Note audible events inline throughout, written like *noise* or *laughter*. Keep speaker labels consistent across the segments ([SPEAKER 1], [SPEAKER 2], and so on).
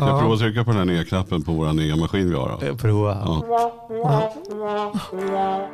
[SPEAKER 1] Ska jag prova att trycka på den här nya knappen på vår nya maskin vi har? Då?
[SPEAKER 2] Eh, Prova.
[SPEAKER 1] Ja.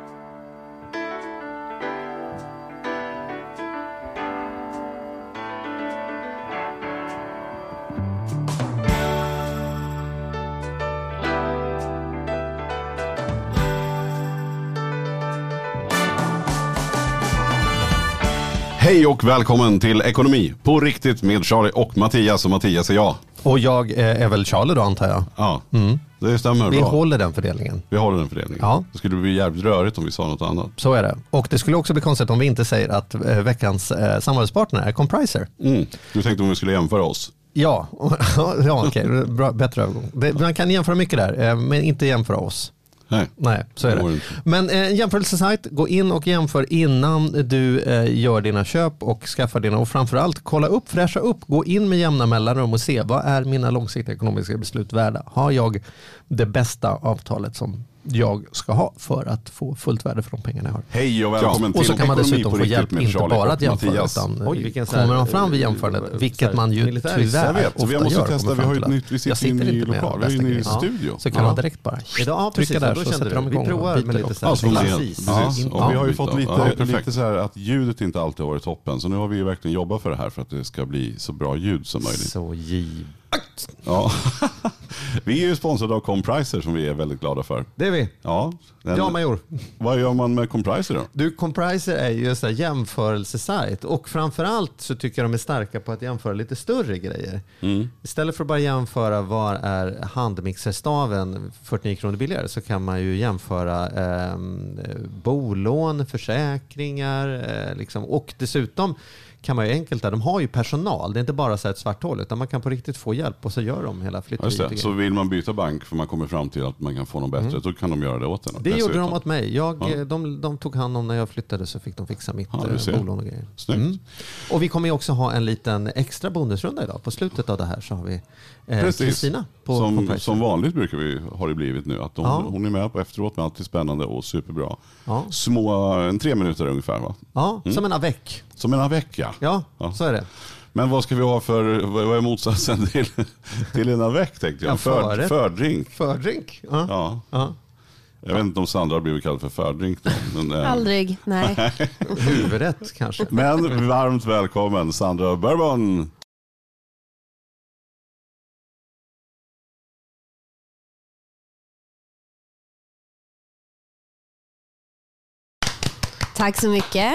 [SPEAKER 1] Hej och välkommen till Ekonomi på riktigt med Charlie och Mattias. Och Mattias är jag.
[SPEAKER 2] Och jag är väl Charlie då antar jag.
[SPEAKER 1] Ja, det stämmer
[SPEAKER 2] Vi
[SPEAKER 1] bra.
[SPEAKER 2] håller den fördelningen.
[SPEAKER 1] Vi håller den fördelningen.
[SPEAKER 2] Ja.
[SPEAKER 1] Det skulle bli jävligt rörigt om vi sa något annat.
[SPEAKER 2] Så är det. Och det skulle också bli konstigt om vi inte säger att eh, veckans eh, samarbetspartner är Compriser.
[SPEAKER 1] Mm. Du tänkte om vi skulle jämföra oss.
[SPEAKER 2] Ja, *laughs* ja okej. Bra, bättre övergång. Man kan jämföra mycket där, eh, men inte jämföra oss.
[SPEAKER 1] Nej.
[SPEAKER 2] Nej, så är
[SPEAKER 1] Det.
[SPEAKER 2] Men eh, jämförelsesajt, gå in och jämför innan du eh, gör dina köp och skaffar dina och framförallt kolla upp, fräscha upp, gå in med jämna mellanrum och se vad är mina långsiktiga ekonomiska beslut värda? Har jag det bästa avtalet som jag ska ha för att få fullt värde för de pengarna jag har?
[SPEAKER 1] Hej och välkommen till
[SPEAKER 2] Och så kan man dessutom få hjälp, inte
[SPEAKER 1] Charlie
[SPEAKER 2] bara att jämföra,
[SPEAKER 1] Mattias.
[SPEAKER 2] utan
[SPEAKER 3] Oj, vilken så här,
[SPEAKER 2] kommer man fram vid
[SPEAKER 3] eh,
[SPEAKER 2] jämförandet,
[SPEAKER 3] så
[SPEAKER 2] vilket
[SPEAKER 3] här
[SPEAKER 2] man ju
[SPEAKER 1] Jag
[SPEAKER 2] tyvärr
[SPEAKER 1] vet, så vi
[SPEAKER 2] ofta
[SPEAKER 1] måste
[SPEAKER 2] gör.
[SPEAKER 1] testa. Vi har ett nytt, vi sitter i en ny lokal. Vi inne i
[SPEAKER 2] grejerna.
[SPEAKER 1] studio.
[SPEAKER 2] Så kan
[SPEAKER 1] Ja.
[SPEAKER 2] man direkt bara
[SPEAKER 3] Idag, ja,
[SPEAKER 2] trycka där
[SPEAKER 3] då
[SPEAKER 2] så sätter de
[SPEAKER 3] Vi
[SPEAKER 2] igång och
[SPEAKER 3] provar med lite
[SPEAKER 2] och-
[SPEAKER 3] så här
[SPEAKER 1] Ja, som man ser.
[SPEAKER 3] precis.
[SPEAKER 1] Ja,
[SPEAKER 3] In-
[SPEAKER 1] och vi har ju
[SPEAKER 2] Ja,
[SPEAKER 1] fått lite,
[SPEAKER 2] ja,
[SPEAKER 1] så här att ljudet inte alltid har varit toppen. Så nu har vi ju verkligen jobbat för det här för att det ska bli så bra ljud som möjligt.
[SPEAKER 3] Så giv.
[SPEAKER 1] Ja. *laughs* vi är ju sponsrade av Compriser som vi är väldigt glada för.
[SPEAKER 3] Det är vi.
[SPEAKER 1] Ja, den,
[SPEAKER 3] Ja, major.
[SPEAKER 1] Vad gör man med Compriser då?
[SPEAKER 3] Du, Compriser är ju en jämförelsesajt och framförallt så tycker jag de är starka på att jämföra lite större grejer.
[SPEAKER 1] Mm.
[SPEAKER 3] Istället för att bara jämföra var är handmixerstaven 49 kronor billigare så kan man ju jämföra eh, bolån, försäkringar eh, liksom. och dessutom kan man ju enkelt där, de har ju personal. Det är inte bara så ett svart hål utan man kan på riktigt få hjälp och så gör de hela
[SPEAKER 1] Ja,
[SPEAKER 3] flytteriet.
[SPEAKER 1] Just det. Så vill man byta bank för man kommer fram till att man kan få något bättre, då kan de göra det åt en.
[SPEAKER 3] Mm. Det gjorde
[SPEAKER 1] dessutom.
[SPEAKER 3] de åt mig. Jag,
[SPEAKER 1] Ja.
[SPEAKER 3] eh, de, de tog hand om när jag flyttade så fick de fixa mitt
[SPEAKER 1] Ja,
[SPEAKER 3] eh, bolån och grejer.
[SPEAKER 1] Snyggt.
[SPEAKER 3] Mm. Och vi kommer ju också ha en liten extra bonusrunda idag. På slutet av det här så har vi eh. Kristina på
[SPEAKER 1] som,
[SPEAKER 3] Compriser.
[SPEAKER 1] som vanligt brukar vi, har det blivit nu. Att de,
[SPEAKER 3] Ja.
[SPEAKER 1] Hon är med på efteråt med alltid spännande och superbra.
[SPEAKER 3] Ja,
[SPEAKER 1] Små, en tre minuter ungefär va?
[SPEAKER 3] ja som en avec.
[SPEAKER 1] Som en vecka.
[SPEAKER 3] Ja,
[SPEAKER 1] Ja.
[SPEAKER 3] så är det.
[SPEAKER 1] Men vad ska vi ha för, vad är motsatsen *laughs* till, till en avec tänkte jag?
[SPEAKER 3] Ja,
[SPEAKER 1] För, fördrink.
[SPEAKER 3] Fördrink. Ja.
[SPEAKER 1] Ja.
[SPEAKER 3] Ja.
[SPEAKER 1] Jag vet inte om Sandra har blivit kallad för fördrink. Då, men, eh,
[SPEAKER 4] Aldrig, nej. *laughs*
[SPEAKER 3] Huvudrätt kanske.
[SPEAKER 1] men varmt välkommen Sandra Bourbon.
[SPEAKER 4] Tack så mycket.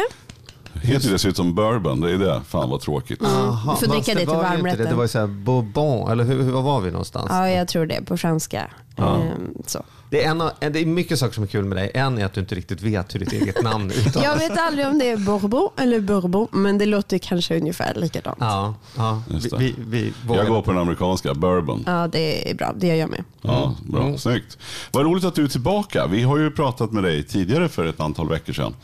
[SPEAKER 1] Heter det dessutom bourbon, det är det. Fan vad tråkigt.
[SPEAKER 3] Aha,
[SPEAKER 4] Du får dricka det till
[SPEAKER 3] var ju inte
[SPEAKER 4] varmrätten.
[SPEAKER 3] Det, det var ju så här bourbon, eller hur, hur var var vi någonstans?
[SPEAKER 4] Ja, jag tror det på franska. Ehm, så.
[SPEAKER 3] Det, är en, av- det är mycket saker som är kul med dig. En är att du inte riktigt vet hur ditt eget namn *laughs* uttalas.
[SPEAKER 4] Jag vet aldrig om det är bourbon eller bourbon, men det låter kanske ungefär likadant. Ja,
[SPEAKER 3] Ja, ja. Vi, vi, vi
[SPEAKER 1] Jag går på den amerikanska, bourbon.
[SPEAKER 4] det är bra. Det gör jag med.
[SPEAKER 1] Ja, bra.
[SPEAKER 3] Mm.
[SPEAKER 1] Snyggt. Vad roligt att du är tillbaka. Vi har ju pratat med dig tidigare för ett antal veckor sedan.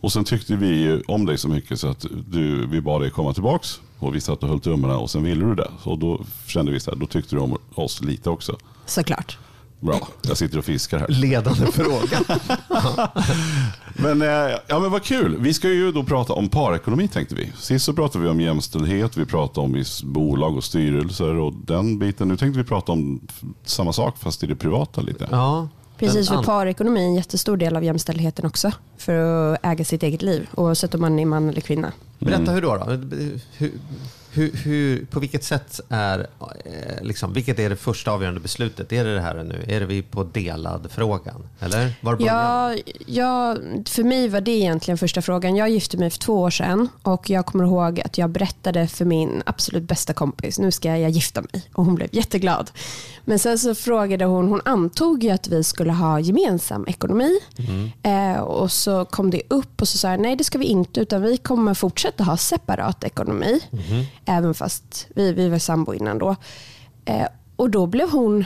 [SPEAKER 1] Och sen tyckte vi om dig så mycket så att du, vi bad dig komma tillbaks. Och vi satt och höll tummarna och sen ville du det. Och då kände vi så här, då tyckte du om oss lite också.
[SPEAKER 4] Såklart.
[SPEAKER 1] Bra, jag sitter och fiskar här.
[SPEAKER 3] ledande fråga. *laughs*
[SPEAKER 1] Men, eh, ja, men vad kul. Vi ska ju då prata om parekonomi tänkte vi. Sist så pratade vi om jämställdhet, vi pratade om viss bolag och styrelser och den biten. Nu tänkte vi prata om samma sak fast i det privata lite.
[SPEAKER 3] Ja,
[SPEAKER 4] Precis, för parekonomi är en jättestor del av jämställdheten också. För att äga sitt eget liv, oavsett om man är man eller kvinna.
[SPEAKER 3] Berätta hur då? då? Hur, hur, hur, på vilket sätt är, eh, liksom, vilket är det första avgörande beslutet? Är det det här nu? Är det vi på delad frågan? Eller? Var
[SPEAKER 4] Ja, ja, för mig var det egentligen första frågan. Jag gifte mig för två år sedan och jag kommer ihåg att jag berättade för min absolut bästa kompis, nu ska jag gifta mig. Och hon blev jätteglad. Men sen så frågade hon, hon antog ju att vi skulle ha gemensam ekonomi. Eh, och så kom det upp och så sa jag, nej det ska vi inte, utan vi kommer fortsätta ha separat ekonomi. Även fast vi, vi var sambo innan då. Eh, och då blev hon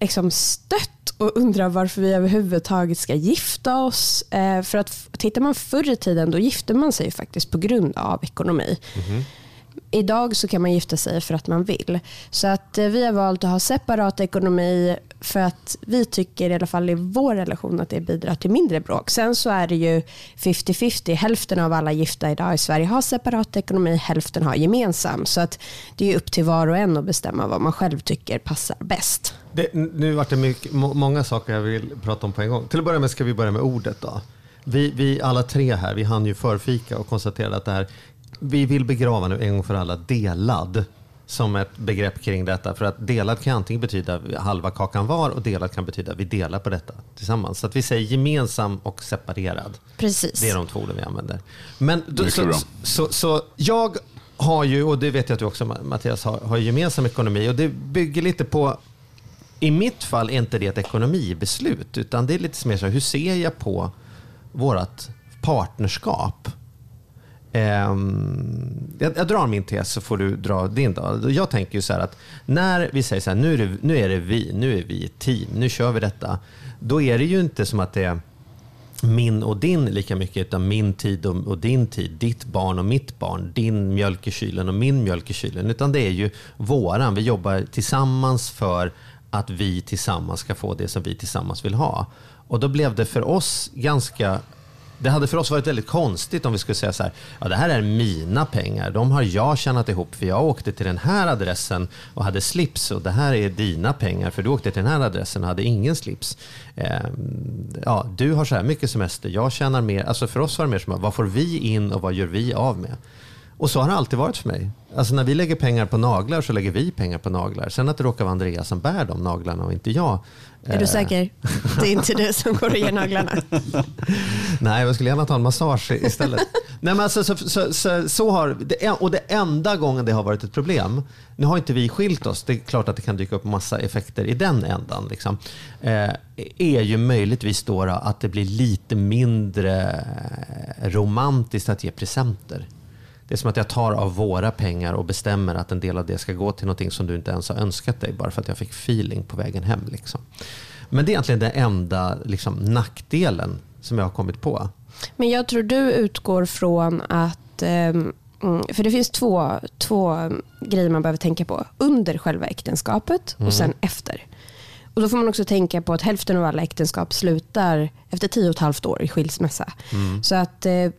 [SPEAKER 4] liksom stött och undrar varför vi överhuvudtaget ska gifta oss. Eh, för att tittar man förr i tiden då gifte man sig faktiskt på grund av ekonomi. Mhm. Idag så kan man gifta sig för att man vill. Så att eh, vi har valt att ha separat ekonomi för att vi tycker i alla fall i vår relation att det bidrar till mindre bråk. Sen så är det ju 50-50. Hälften av alla gifta idag i Sverige har separat ekonomi, hälften har gemensam. Så att det är upp till var och en att bestämma vad man själv tycker passar bäst.
[SPEAKER 3] Det, nu vart det mycket, många saker jag vill prata om på en gång. Till att börja med ska vi börja med ordet då. Vi, vi alla tre här, vi hann ju förfika och konstaterade att det här, vi vill begrava nu en gång för alla delad som ett begrepp kring detta. För att delad kan antingen betyda halva kakan var och delad kan betyda vi delar på detta tillsammans. Så att vi säger gemensam och separerad.
[SPEAKER 4] Precis.
[SPEAKER 3] Det är de två orden vi använder. Men då, så, så, så, jag har ju, och det vet jag att du också Mattias har, har gemensam ekonomi och det bygger lite på i mitt fall är inte det ett ekonomibeslut utan det är lite mer så här, hur ser jag på vårt partnerskap? Ehm, jag, jag, drar min tes så får du dra din. Då. Jag tänker ju så här att när vi säger så här, nu är, det, nu är det vi, nu är vi ett team, nu kör vi detta. Då är det ju inte som att det är min och din lika mycket, utan min tid och, och, din tid, ditt barn och mitt barn, din mjölk i kylen och min mjölk i kylen. Utan det är ju våran. Vi jobbar tillsammans för att vi tillsammans ska få det som vi tillsammans vill ha. Och då blev det för oss ganska det hade för oss varit väldigt konstigt om vi skulle säga så här, ja det här är mina pengar, de har jag tjänat ihop för jag åkte till den här adressen och hade slips och det här är dina pengar för du åkte till den här adressen och hade ingen slips. Eh, ja, du har så här mycket semester, jag tjänar mer. Alltså för oss var det mer som, vad får vi in och vad gör vi av med? Och så har det alltid varit för mig. Alltså när vi lägger pengar på naglar så lägger vi pengar på naglar. Sen att det råkar vara Andreas som bär de naglarna och inte jag.
[SPEAKER 4] Är du eh. säker? *laughs* Det är inte du som går och ger naglarna?
[SPEAKER 3] Nej, jag skulle gärna ta en massage istället. Nej, men alltså, så, så, så, så, har, och det enda gången det har varit ett problem, nu har inte vi skilt oss, det är klart att det kan dyka upp massa effekter i den ändan, liksom, eh, är ju möjligtvis då att det blir lite mindre romantiskt att ge presenter. Det är som att jag tar av våra pengar och bestämmer att en del av det ska gå till någonting som du inte ens har önskat dig bara för att jag fick feeling på vägen hem. Liksom. Men det är egentligen den enda liksom, nackdelen som jag har kommit på.
[SPEAKER 4] Men jag tror du utgår från att ehm, mm, för det finns två, två grejer man behöver tänka på. Under själva äktenskapet och mm. sen efter. Och Då får man också tänka på att hälften av alla äktenskap slutar efter tio och ett halvt år i skilsmässa. Mm. Så att eh,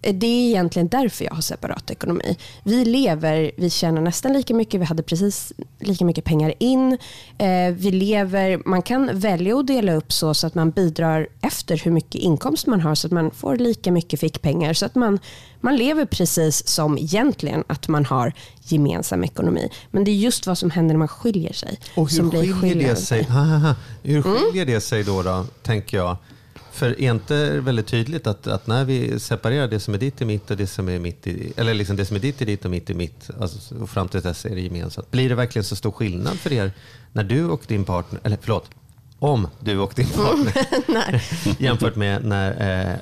[SPEAKER 4] det är egentligen därför jag har separat ekonomi. Vi lever, vi tjänar nästan lika mycket, vi hade precis lika mycket pengar in. Eh, vi lever, man kan välja att dela upp så, så att man bidrar efter hur mycket inkomst man har så att man får lika mycket fickpengar. Så att man, man lever precis som egentligen att man har gemensam ekonomi. Men det är just vad som händer när man skiljer sig.
[SPEAKER 3] Och hur skiljer det sig, hur skiljer det sig då, då, tänker jag? För är inte väldigt tydligt att, att, när vi separerar det som är ditt är mitt och det som är mitt i, eller liksom det som är ditt är ditt och mitt är mitt alltså, och fram till dess är det gemensamt. Blir det verkligen så stor skillnad för er när du och din partner, eller förlåt, om du och din partner *laughs* jämfört med när,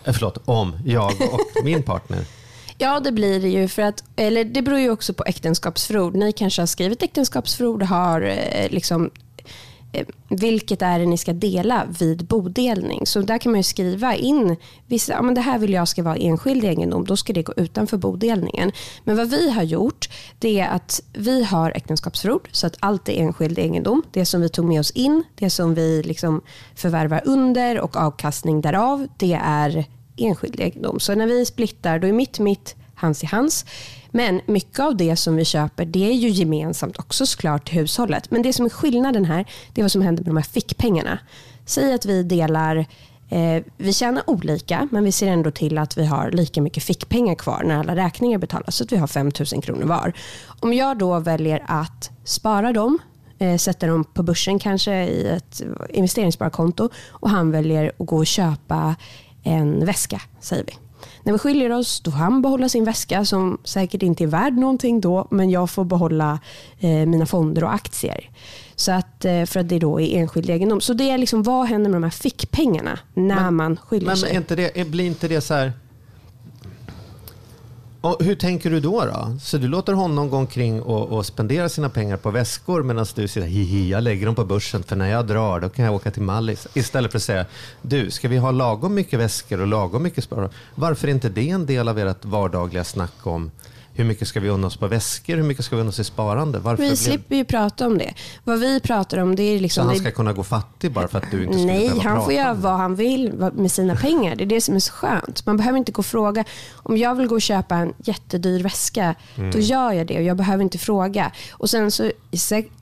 [SPEAKER 3] eh, förlåt, om jag och min partner
[SPEAKER 4] Ja, det blir det ju. För att, eller det beror ju också på äktenskapsförord. Ni kanske har skrivit äktenskapsförord, har eh, liksom Eh, Eh, vilket är det ni ska dela vid bodelning. Så där kan man skriva in, vissa, ja, men det här vill jag ska vara enskild egendom, då ska det gå utanför bodelningen. Men vad vi har gjort, det är att vi har äktenskapsförord, så att allt är enskild egendom. Det som vi tog med oss in, det som vi liksom förvärvar under och avkastning därav, det är enskild egendom. Så när vi splittar, då är mitt mitt, hans i hans. Men mycket av det som vi köper det är ju gemensamt också såklart till hushållet. Men det som är skillnaden här det är vad som händer med de här fickpengarna. Säg att vi delar eh, vi tjänar olika men vi ser ändå till att vi har lika mycket fickpengar kvar när alla räkningar betalas så att vi har 5 000 kronor var. Om jag då väljer att spara dem eh, sätter dem på börsen kanske i ett investeringssparkonto och han väljer att gå och köpa en väska säger vi. När vi skiljer oss då får han behålla sin väska som säkert inte är värd någonting då men jag får behålla eh, mina fonder och aktier. Så att, eh, för att det då är enskild egendom. Så det är liksom vad händer med de här fickpengarna när men, man skiljer
[SPEAKER 3] men,
[SPEAKER 4] sig?
[SPEAKER 3] Men inte det, blir inte det så här och hur tänker du då, då? Så du låter honom gå omkring och, och spendera sina pengar på väskor medan du säger hihi, jag lägger dem på börsen för när jag drar då kan jag åka till Mallis. Istället för att säga, du, ska vi ha lagom mycket väskor och lagom mycket sparande? Varför är inte det en del av ert vardagliga snack om hur mycket ska vi unna oss på väskor? Hur mycket ska vi unna oss i sparande?
[SPEAKER 4] Varför vi blev... slipper ju prata om det. Vad vi pratar om det är liksom...
[SPEAKER 3] Så han ska kunna gå fattig bara för att du inte skulle
[SPEAKER 4] Nej,
[SPEAKER 3] han
[SPEAKER 4] får göra vad han vill med sina pengar. Det är det som är så skönt. Man behöver inte gå och fråga. Om jag vill gå och köpa en jättedyr väska, mm. då gör jag det och jag behöver inte fråga. Och sen så,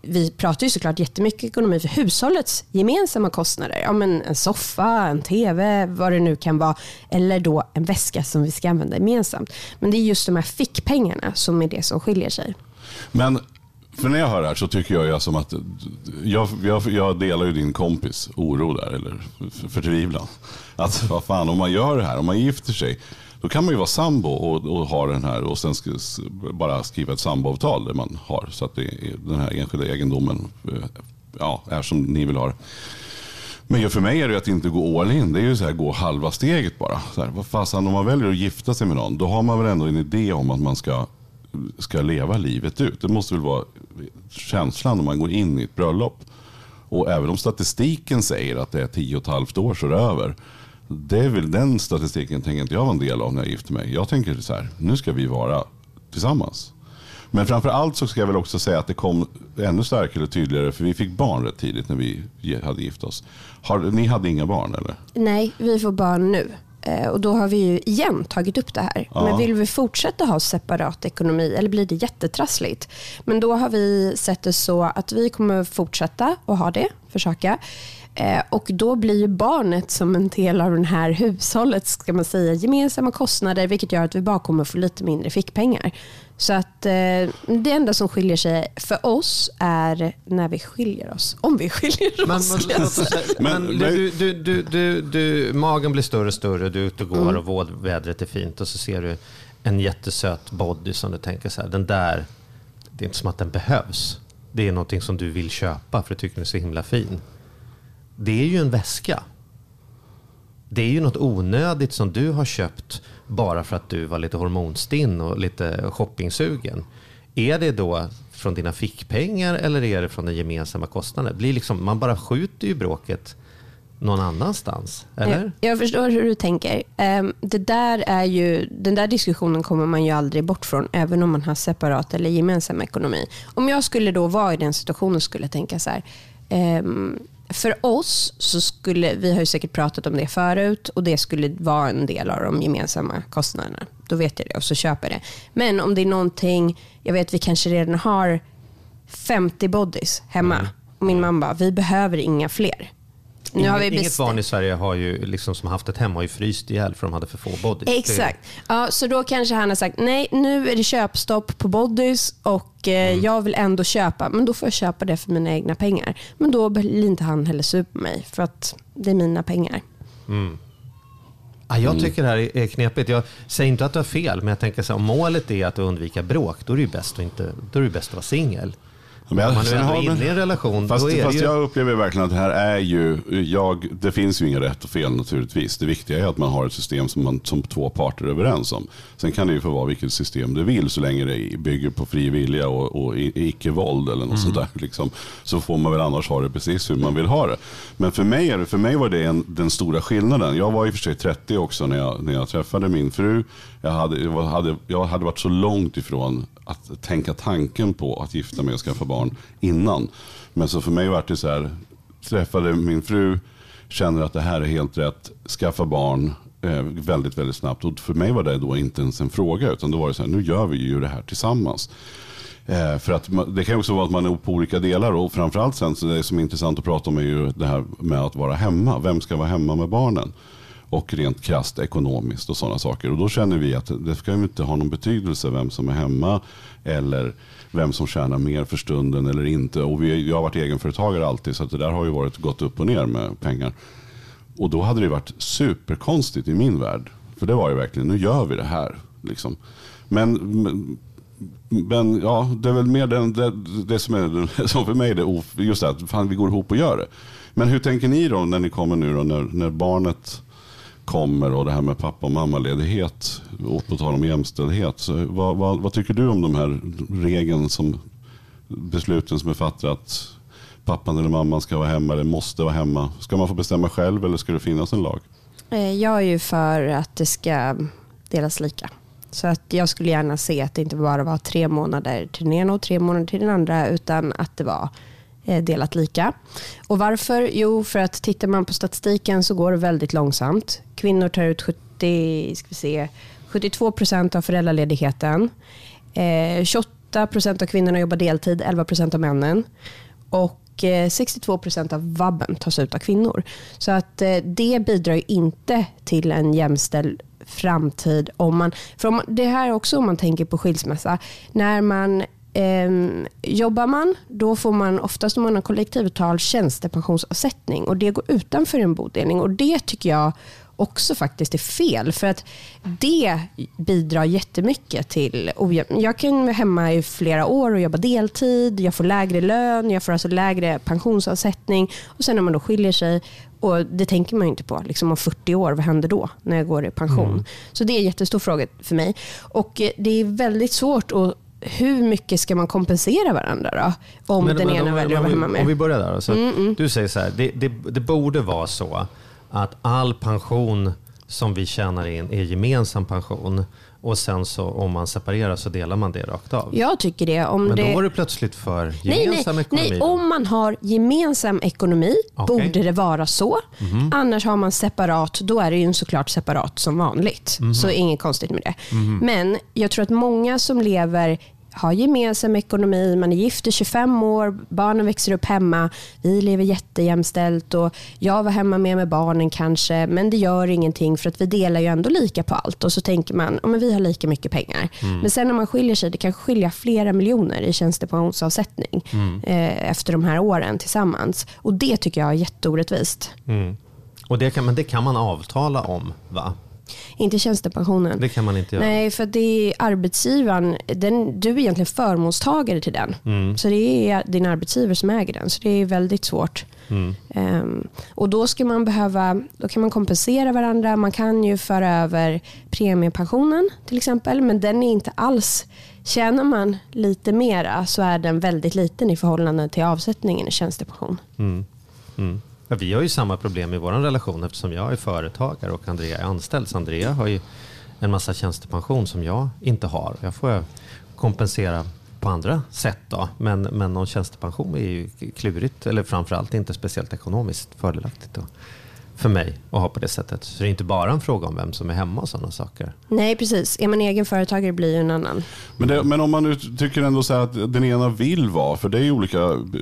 [SPEAKER 4] vi pratar ju såklart jättemycket ekonomi för hushållets gemensamma kostnader. Ja, men en soffa, en TV, vad det nu kan vara. Eller då en väska som vi ska använda gemensamt. Men det är just de här fickpengarna som är det som skiljer sig.
[SPEAKER 1] Men för när jag hör det här så tycker jag ju som att jag, jag, jag, delar ju din kompis oro där, eller förtvivlan. Att vad fan, om man gör det här, om man gifter sig, då kan man ju vara sambo och, och ha den här och sen ska, bara skriva ett samboavtal där man har så att det, den här enskilda egendomen eh, ja, är som ni vill ha det. Men för mig är det att inte gå all in. Det är ju så här, gå halva steget bara. Så här, vad fasen, om man väljer att gifta sig med någon, då har man väl ändå en idé om att man ska, ska leva livet ut. Det måste väl vara känslan när man går in i ett bröllop. Och även om statistiken säger att det är tio och ett halvt år så är det över. Det är väl den statistiken tänker inte jag vara en del av när jag gifter mig. Jag tänker så här, nu ska vi vara tillsammans. Men framför allt så ska jag väl också säga att det kom ännu starkare och tydligare för vi fick barn rätt tidigt när vi hade gift oss. Har, ni hade inga barn eller?
[SPEAKER 4] Nej, vi får barn nu. Eh, och då har vi ju igen tagit upp det här. Ja. Men vill vi fortsätta ha separat ekonomi eller blir det jättetrassligt? Men då har vi sett det så att vi kommer fortsätta att ha det, försöka. Eh, och då blir ju barnet som en del av den här hushållet, ska man säga, gemensamma kostnader, vilket gör att vi bara kommer få lite mindre fickpengar. Så att eh, det enda som skiljer sig för oss är när vi skiljer oss. Om vi skiljer
[SPEAKER 3] men,
[SPEAKER 4] oss.
[SPEAKER 3] Men, men *laughs* du, du, du, du, du, magen blir större och större, du är ute och går mm. och vädret är fint och så ser du en jättesöt body som du tänker så här, den där, det är inte som att den behövs. Det är någonting som du vill köpa för du tycker den är så himla fin. Det är ju en väska. Det är ju något onödigt som du har köpt bara för att du var lite hormonstinn och lite shoppingsugen. Är det då från dina fickpengar eller är det från den gemensamma kostnaden? Blir liksom, man bara skjuter ju bråket någon annanstans, eller?
[SPEAKER 4] Jag, jag förstår hur du tänker. Ehm, det där är ju, den där diskussionen kommer man ju aldrig bort från, även om man har separat eller gemensam ekonomi. Om jag skulle då vara i den situationen skulle tänka så här, ehm, för oss så skulle, vi har ju säkert pratat om det förut och det skulle vara en del av de gemensamma kostnaderna. Då vet jag det och så köper jag det. Men om det är någonting, jag vet vi kanske redan har 50 bodies hemma. Mm. Och min mamma bara, vi behöver inga fler.
[SPEAKER 3] Nu inget, har vi inget barn i Sverige har ju, liksom, som haft ett hem har ju fryst ihjäl för de hade för få bodies.
[SPEAKER 4] Exakt. Ja, så då kanske han har sagt, nej nu är det köpstopp på bodies och eh, mm. jag vill ändå köpa, men då får jag köpa det för mina egna pengar. Men då blir inte han heller sur på mig för att det är mina pengar.
[SPEAKER 3] Mm. Ja, jag mm. tycker det här är knepigt. Jag säger inte att du har fel, men jag tänker så här, om målet är att undvika bråk, då är det ju bäst att, inte, då är det bäst att vara singel. Men jag, man är ändå inne i en relation.
[SPEAKER 1] Fast,
[SPEAKER 3] fast
[SPEAKER 1] ju... jag upplever verkligen att det här är ju, jag, det finns ju inga rätt och fel naturligtvis. Det viktiga är att man har ett system som, man, som två parter är överens om. Sen kan det ju få vara vilket system du vill så länge det bygger på fri vilja och, och icke-våld eller något mm. sånt där. Liksom. Så får man väl annars ha det precis hur man vill ha det. Men för mig, är det, för mig var det en, den stora skillnaden. Jag var i och för sig 30 också när jag, när jag träffade min fru. Jag hade, jag, hade, jag hade varit så långt ifrån att tänka tanken på att gifta mig och skaffa barn innan. Men så för mig var det så här, träffade min fru, känner att det här är helt rätt, skaffa barn eh, väldigt, väldigt snabbt. Och för mig var det då inte ens en fråga, utan då var det så här, nu gör vi ju det här tillsammans. Eh, för att det kan också vara att man är på olika delar och framförallt sen så det som är intressant att prata om är ju det här med att vara hemma. Vem ska vara hemma med barnen? Och rent krasst ekonomiskt och sådana saker. Och då känner vi att det ska inte ha någon betydelse vem som är hemma eller vem som tjänar mer för stunden eller inte. Och vi, jag har varit egenföretagare alltid så det där har ju varit gått upp och ner med pengar. Och då hade det varit superkonstigt i min värld. För det var ju verkligen, nu gör vi det här. Liksom. Men, men, men ja, det är väl mer det, det, det som, är, *laughs* som för mig är det, just det att fan, vi går ihop och gör det. Men hur tänker ni då när ni kommer nu då, när, när barnet kommer och det här med pappa och mammaledighet och på tal om jämställdhet. Så vad, vad, vad, tycker du om de här regeln som besluten som är fattade att pappan eller mamman ska vara hemma eller måste vara hemma? Ska man få bestämma själv eller ska det finnas en lag?
[SPEAKER 4] Eh, jag är ju för att det ska delas lika. Så att jag skulle gärna se att det inte bara var tre månader till den ena och tre månader till den andra utan att det var eh, Eh, delat lika. Och varför? Jo, för att tittar man på statistiken så går det väldigt långsamt. Kvinnor tar ut 70, ska vi se, 72 procent av föräldraledigheten. Eh, 28 procent av kvinnorna jobbar deltid, 11 procent av männen. Och eh, 62 procent av vabben tas ut av kvinnor. Så att eh, det bidrar inte till en jämställd framtid. Om man, för om, det här också om man tänker på skilsmässa. När man jobbar man, då får man oftast om man har kollektivavtal tjänstepensionsavsättning och det går utanför en bodelning och det tycker jag också faktiskt är fel. För att det bidrar jättemycket till. Jag kan vara hemma i flera år och jobba deltid, jag får lägre lön, jag får alltså lägre pensionsavsättning och sen när man då skiljer sig och det tänker man ju inte på. Liksom om 40 år, vad händer då när jag går i pension? Mm. Så det är en jättestor fråga för mig. Och eh, det är väldigt svårt att hur mycket ska man kompensera varandra då? Om men, den men, ena väljer att vara hemma med.
[SPEAKER 3] Om vi börjar där. Alltså, mm, mm. Du säger så här, det, det, det borde vara så att all pension som vi tjänar in är gemensam pension. Och sen så om man separerar så delar man det rakt av.
[SPEAKER 4] Jag tycker det. Om
[SPEAKER 3] Men
[SPEAKER 4] det...
[SPEAKER 3] då var det plötsligt för gemensam
[SPEAKER 4] nej,
[SPEAKER 3] nej,
[SPEAKER 4] ekonomi. Nej, om man har gemensam ekonomi okay. borde det vara så. Mm. Annars har man separat, då är det ju såklart separat som vanligt. Mm. Så inget konstigt med det. Mm. Men jag tror att många som lever har gemensam ekonomi, man är gift i 25 år, barnen växer upp hemma, vi lever jättejämställt och jag var hemma med med barnen kanske, men det gör ingenting för att vi delar ju ändå lika på allt och så tänker man, ja, men vi har lika mycket pengar. Mm. Men sen när man skiljer sig, det kan skilja flera miljoner i tjänstepensionsavsättning mm. eh, efter de här åren tillsammans. Och det tycker jag är jätteorättvist.
[SPEAKER 3] Mm. Och det kan, men det kan man avtala om va?
[SPEAKER 4] Inte tjänstepensionen.
[SPEAKER 3] Det kan man inte göra.
[SPEAKER 4] Nej, för det är arbetsgivaren. Den, du är egentligen förmånstagare till den. Mm. Så det är din arbetsgivare som äger den. Så det är väldigt svårt. Mm. Um, och då ska man behöva, då kan man kompensera varandra. Man kan ju föra över premiepensionen till exempel. Men den är inte alls, tjänar man lite mera så är den väldigt liten i förhållande till avsättningen i tjänstepension. Mm.
[SPEAKER 3] Ja, vi har ju samma problem i vår relation eftersom jag är företagare och Andrea är anställd. Så Andrea har ju en massa tjänstepension som jag inte har. Jag får kompensera på andra sätt. Då. Men, men någon tjänstepension är ju klurigt eller framförallt inte speciellt ekonomiskt fördelaktigt. Då för mig att ha på det sättet. Så det är inte bara en fråga om vem som är hemma och sådana saker.
[SPEAKER 4] Nej, precis. Är man egen företagare blir det en annan.
[SPEAKER 1] Men, det, men om man nu tycker ändå så att den ena vill vara, för det är ju olika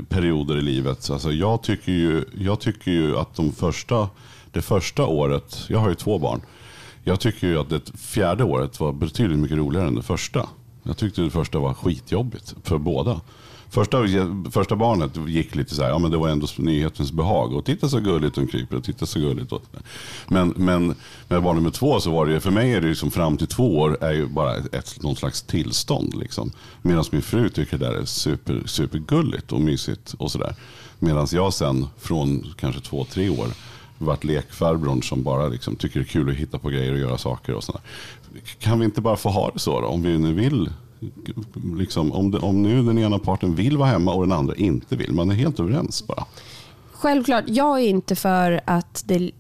[SPEAKER 1] perioder i livet. Alltså jag, tycker ju, jag tycker ju att de första, det första året, jag har ju två barn. Jag tycker ju att det fjärde året var betydligt mycket roligare än det första. Jag tyckte det första var skitjobbigt för båda. Första, första barnet gick lite så här, ja men det var ändå nyhetens behag. Och titta så gulligt de kryper och titta så gulligt. Men, men med barn nummer två så var det för mig är det liksom fram till två år är ju bara ett, någon slags tillstånd. Liksom. Medan min fru tycker det där är super, supergulligt och mysigt och sådär. Medan jag sen från kanske två, tre år varit lekfarbrorn som bara liksom tycker det är kul att hitta på grejer och göra saker. och sådär. Kan vi inte bara få ha det så då? Om vi nu vill liksom, om, det, om nu den ena parten vill vara hemma och den andra inte vill. Man är helt överens bara.
[SPEAKER 4] Självklart, jag är inte för att det,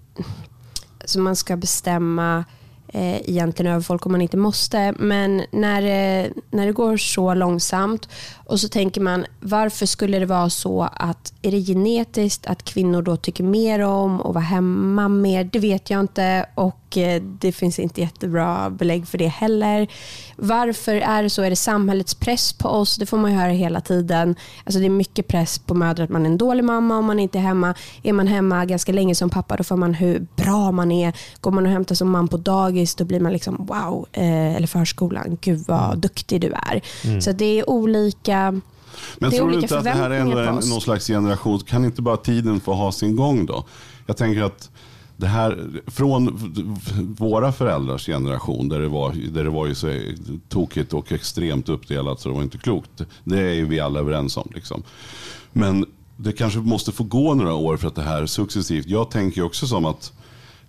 [SPEAKER 4] alltså man ska bestämma eh, egentligen över folk om man inte måste. Men när, eh, när det går så långsamt och så tänker man varför skulle det vara så att är det genetiskt att kvinnor då tycker mer om att vara hemma mer? Det vet jag inte och det finns inte jättebra belägg för det heller. Varför är det så? Är det samhällets press på oss? Det får man ju höra hela tiden. Alltså det är mycket press på mödrar att man är en dålig mamma om man inte är hemma. Är man hemma ganska länge som pappa då får man hur bra man är. Går man och hämtar som man på dagis då blir man liksom wow, eh, eller förskolan, gud vad duktig du är. Mm. Så det är olika
[SPEAKER 1] men tror du inte att det här är någon slags generation, kan inte bara tiden få ha sin gång då? Jag tänker att det här, från våra föräldrars generation där det var, där det var ju så tokigt och extremt uppdelat så det var inte klokt. Det är vi alla överens om. Liksom. Men det kanske måste få gå några år för att det här successivt, jag tänker också som att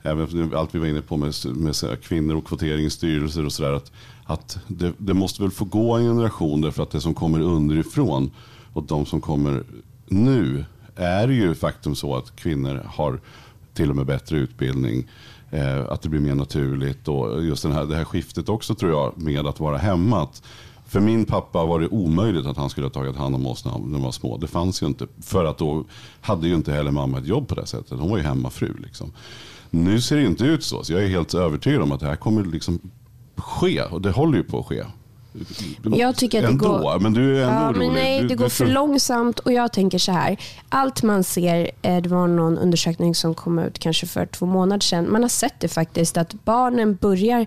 [SPEAKER 1] även allt vi var inne på med, med kvinnor och kvotering i styrelser och sådär. Att, att det, det, måste väl få gå en generation därför att det som kommer underifrån och de som kommer nu är ju faktum så att kvinnor har till och med bättre utbildning, eh, att det blir mer naturligt och just den här, det här skiftet också tror jag med att vara hemma. Att för min pappa var det omöjligt att han skulle ha tagit hand om oss när de var små. Det fanns ju inte. För att då hade ju inte heller mamma ett jobb på det sättet. Hon var ju hemmafru. Liksom. Nu ser det inte ut så. så jag är helt övertygad om att det här kommer liksom ske. Och det håller ju på att ske.
[SPEAKER 4] Jag tycker att
[SPEAKER 1] ändå,
[SPEAKER 4] det går...
[SPEAKER 1] men du är ändå
[SPEAKER 4] ja,
[SPEAKER 1] orolig.
[SPEAKER 4] Nej,
[SPEAKER 1] du,
[SPEAKER 4] det går för långsamt och jag tänker så här. Allt man ser, eh, det var någon undersökning som kom ut kanske för två månader sedan. Man har sett det faktiskt att barnen börjar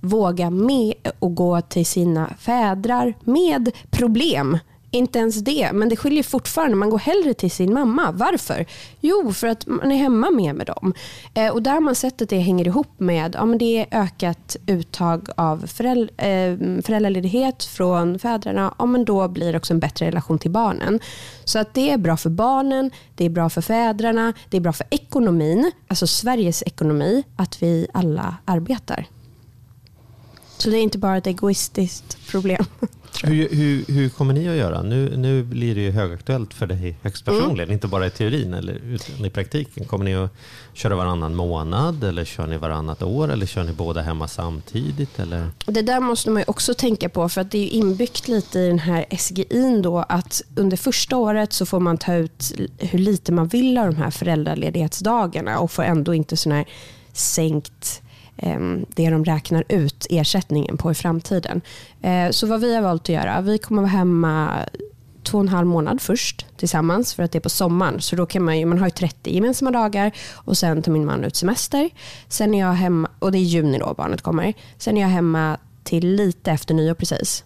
[SPEAKER 4] våga med och gå till sina fädrar med problem. Inte ens det, men det skiljer fortfarande. Man går hellre till sin mamma. Varför? Jo, för att man är hemma mer med dem. Eh, och där har man sett att det hänger ihop med ja, men det är ökat uttag av föräld- eh, föräldraledighet från fäderna. Ja, men då blir det också en bättre relation till barnen. Så att det är bra för barnen, det är bra för fäderna, det är bra för ekonomin, alltså Sveriges ekonomi, att vi alla arbetar. Så det är inte bara ett egoistiskt problem. *laughs*
[SPEAKER 3] Hur, hur, hur kommer ni att göra? Nu, nu blir det ju högaktuellt för dig högst personligen, inte bara i teorin eller utan i praktiken. Kommer ni att köra varannan månad eller kör ni varannat år eller kör ni båda hemma samtidigt? Eller?
[SPEAKER 4] Det där måste man också tänka på för att det är inbyggt lite i den här SGIn då att under första året så får man ta ut hur lite man vill av de här föräldraledighetsdagarna och får ändå inte sån här sänkt Ehm, det de räknar ut ersättningen på i framtiden. Eh, så vad vi har valt att göra, vi kommer vara hemma två och en halv månad först tillsammans för att det är på sommaren. Så då kan man ju, man har ju 30 gemensamma dagar och sen tar min man ut semester. Sen är jag hemma, och det är i juni då barnet kommer. Sen är jag hemma till lite efter nyår precis.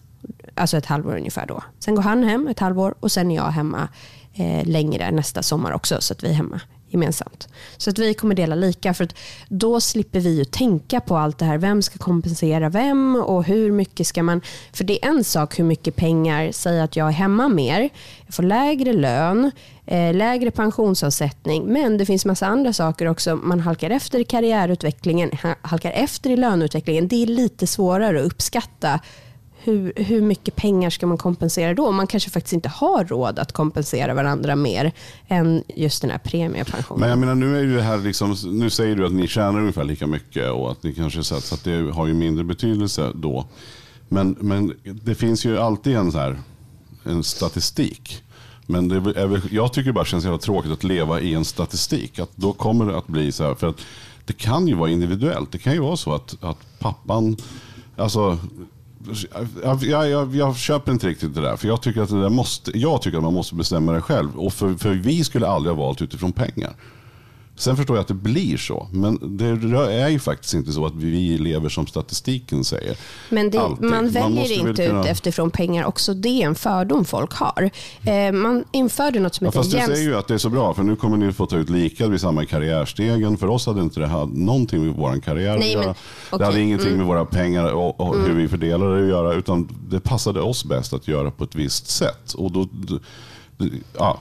[SPEAKER 4] Alltså ett halvår ungefär då. Sen går han hem ett halvår och sen är jag hemma eh, längre nästa sommar också så att vi är hemma gemensamt. Så att vi kommer dela lika för att då slipper vi ju tänka på allt det här. Vem ska kompensera vem och hur mycket ska man... För det är en sak hur mycket pengar, säg att jag är hemma mer, jag får lägre lön, eh, lägre pensionsavsättning, men det finns massa andra saker också. Man halkar efter i karriärutvecklingen, halkar efter i löneutvecklingen. Det är lite svårare att uppskatta hur, hur mycket pengar ska man kompensera då? Man kanske faktiskt inte har råd att kompensera varandra mer än just den här premiepensionen.
[SPEAKER 1] Men jag menar nu är ju det här liksom, nu säger du att ni tjänar ungefär lika mycket och att ni kanske så att, så det har ju mindre betydelse då. Men, men det finns ju alltid en så här, en statistik. Men det är väl, jag tycker det bara känns jävla tråkigt att leva i en statistik. Att då kommer det att bli så här, för att det kan ju vara individuellt. Det kan ju vara så att, att pappan, alltså jag, jag, jag, jag köper inte riktigt det där. För jag tycker att det där måste, jag tycker att man måste bestämma det själv. Och för, för vi skulle aldrig ha valt utifrån pengar. Sen förstår jag att det blir så. Men det är ju faktiskt inte så att vi lever som statistiken säger.
[SPEAKER 4] Men det, man
[SPEAKER 1] Man
[SPEAKER 4] väljer
[SPEAKER 1] väl
[SPEAKER 4] inte
[SPEAKER 1] kunna-
[SPEAKER 4] ut efterifrån pengar också. Det är en fördom folk har. Eh, man införde något som
[SPEAKER 1] Ja,
[SPEAKER 4] heter
[SPEAKER 1] fast du
[SPEAKER 4] jämst-
[SPEAKER 1] säger ju att det är så bra, för nu kommer ni få ta ut lika vid samma karriärstegen. För oss hade inte det här någonting med vår karriär
[SPEAKER 4] Nej,
[SPEAKER 1] att
[SPEAKER 4] men-
[SPEAKER 1] göra.
[SPEAKER 4] okej,
[SPEAKER 1] Det hade ingenting
[SPEAKER 4] mm.
[SPEAKER 1] med våra pengar och, och hur vi fördelar det att göra. Utan det passade oss bäst att göra på ett visst sätt. Och då, ja,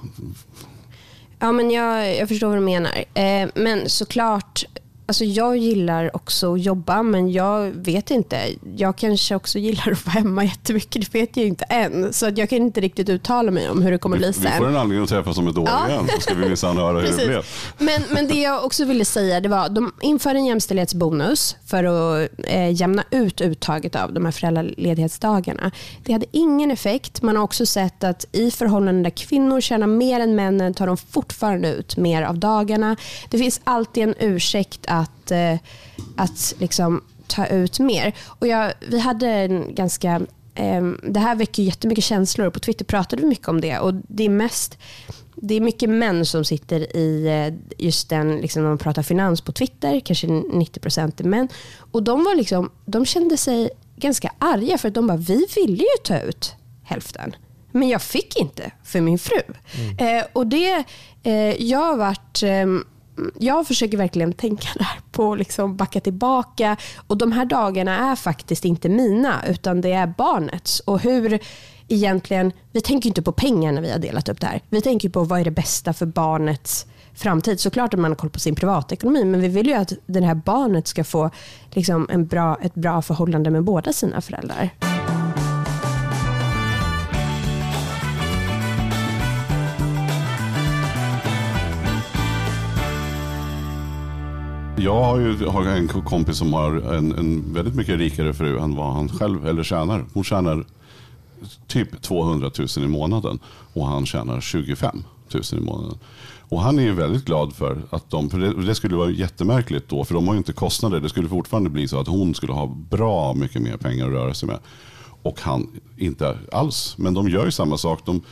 [SPEAKER 4] Ja, men jag, jag förstår vad du menar. Eh, men såklart, alltså jag gillar också att jobba, men jag vet inte. Jag kanske också gillar att vara hemma jättemycket. Det vet jag inte än. Så att jag kan inte riktigt uttala mig om hur det kommer bli
[SPEAKER 1] vi
[SPEAKER 4] sen.
[SPEAKER 1] får en anledning att träffas om ett år
[SPEAKER 4] Ja.
[SPEAKER 1] igen. Så ska vi minsann höra hur det blev.
[SPEAKER 4] Men, men det jag också ville säga det var de införde en jämställdhetsbonus för att eh, jämna ut uttaget av de här föräldraledighetsdagarna. Det hade ingen effekt. Man har också sett att i förhållanden där kvinnor tjänar mer än männen tar de fortfarande ut mer av dagarna. Det finns alltid en ursäkt att, eh, att liksom ta ut mer. Och jag, vi hade en ganska Ehm, Det här väcker jättemycket känslor och på Twitter pratade vi mycket om det. Och det är mest det är mycket män som sitter i eh, just den, liksom när man pratar finans på Twitter, kanske 90% är män. Och de, var liksom, de kände sig ganska arga för att de bara, vi ville ju ta ut hälften. Men jag fick inte för min fru. Eh, och det, eh, jag har varit ehm, jag försöker verkligen tänka *laughs* där på att liksom backa tillbaka. Och de här dagarna är faktiskt inte mina, utan det är barnets. Och hur egentligen, vi tänker inte på pengar när vi har delat upp det här. Vi tänker på vad är det bästa för barnets framtid. Såklart att man har koll på sin privatekonomi, men vi vill ju att det här barnet ska få liksom en bra, ett bra förhållande med båda sina föräldrar.
[SPEAKER 1] Jag har ju har en kompis som har en, en väldigt mycket rikare fru än vad han själv eller tjänar. Hon tjänar typ 200 000 i månaden och han tjänar 25 000 i månaden. Och han är ju väldigt glad för att de, för det, det, skulle vara jättemärkligt då, för de har ju inte kostnader. Det skulle fortfarande bli så att hon skulle ha bra mycket mer pengar att röra sig med. Och han inte alls. Men de gör ju samma sak. De,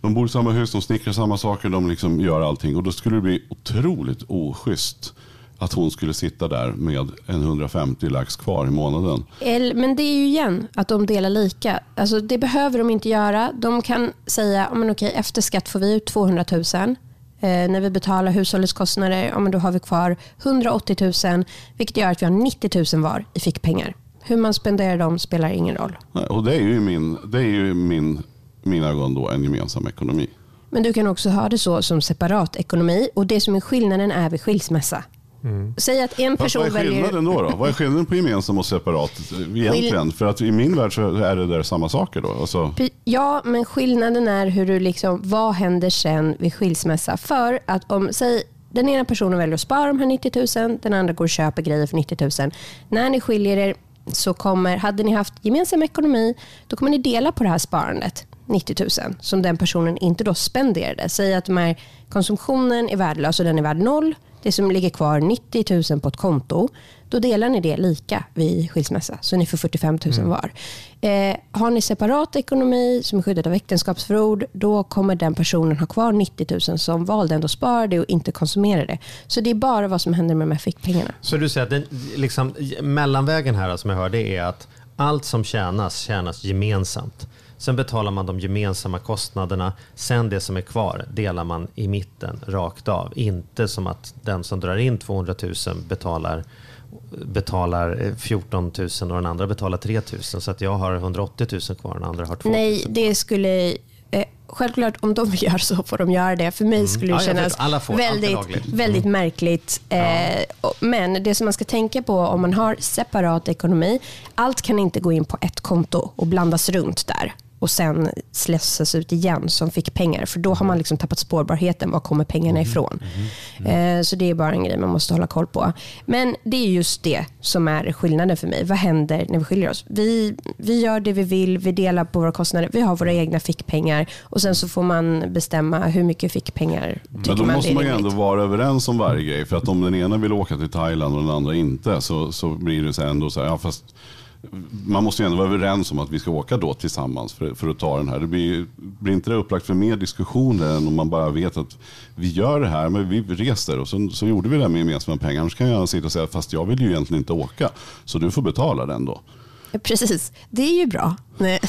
[SPEAKER 1] de bor i samma hus, de snickrar samma saker, de liksom gör allting. Och då skulle det bli otroligt oschysst att hon skulle sitta där med en 150 lax kvar i månaden.
[SPEAKER 4] Men det är ju igen att de delar lika. Alltså det behöver de inte göra. De kan säga, men okej, efter skatt får vi ut 200 000. Eh, när vi betalar hushållets kostnader, ja, men då har vi kvar 180 000, vilket gör att vi har 90 000 var i fickpengar. Hur man spenderar dem spelar ingen roll.
[SPEAKER 1] Nej, och det är ju, min, det är ju min, mina ögon då en gemensam ekonomi.
[SPEAKER 4] Men du kan också ha det så som separat ekonomi och det som är skillnaden är vid skilsmässa. Mm. Säg att en person
[SPEAKER 1] Vad är skillnaden
[SPEAKER 4] väljer...
[SPEAKER 1] då, då? Vad är skillnaden på gemensam och separat egentligen? För att i min värld så är det där samma saker då. Alltså...
[SPEAKER 4] Ja, men skillnaden är hur du liksom, vad händer sen vid skilsmässa? För att om, säg den ena personen väljer att spara de här 90 000, den andra går och köper grejer för 90 000. När ni skiljer er så kommer, hade ni haft gemensam ekonomi, då kommer ni dela på det här sparandet. 90 000 som den personen inte då spenderade. Säg att de här, konsumtionen är värdelös och den är värd noll det som ligger kvar 90 000 på ett konto, då delar ni det lika vid skilsmässa. Så ni får 45 000 mm. var. Eh, har ni separat ekonomi som är skyddat av äktenskapsförord, då kommer den personen ha kvar 90 000 som valde ändå spara det och inte konsumera det. Så det är bara vad som händer med de här fickpengarna.
[SPEAKER 3] Så du säger att den, liksom, mellanvägen här som jag hörde är att allt som tjänas, tjänas gemensamt. Sen betalar man de gemensamma kostnaderna. Sen det som är kvar delar man i mitten rakt av. Inte som att den som drar in 200 000 betalar betalar 14 000 och den andra betalar 3 000. Så att jag har 180 000 kvar och den andra har 2 000
[SPEAKER 4] Nej, det skulle... Eh, självklart, om de *laughs* göra så får de göra det. För mig mm. skulle det mm. ja, kännas väldigt, väldigt mm. märkligt. Eh, ja. Men det som man ska tänka på om man har separat ekonomi, allt kan inte gå in på ett konto och blandas runt där och sen slösas ut igen som fick pengar. För då har man liksom tappat spårbarheten. Var kommer pengarna mm. ifrån? Mm. Mm. Eh, så det är bara en grej man måste hålla koll på. Men det är just det som är skillnaden för mig. Vad händer när vi skiljer oss? Vi, vi gör det vi vill, vi delar på våra kostnader, vi har våra egna fickpengar och sen så får man bestämma hur mycket fickpengar
[SPEAKER 1] tycker Men då man måste man ju ändå vara överens om varje grej. För att om den ena vill åka till Thailand och den andra inte så, så blir det så ändå så här, ja, fast man måste ju ändå vara överens om att vi ska åka då tillsammans för, för att ta den här. Det blir, blir inte det upplagt för mer diskussioner än om man bara vet att vi gör det här, men vi reser och så, så gjorde vi det här med gemensamma pengar. Annars kan jag sitta och säga, fast jag vill ju egentligen inte åka, så du får betala den då. *laughs*
[SPEAKER 4] Precis, det är ju bra. *laughs* Nej,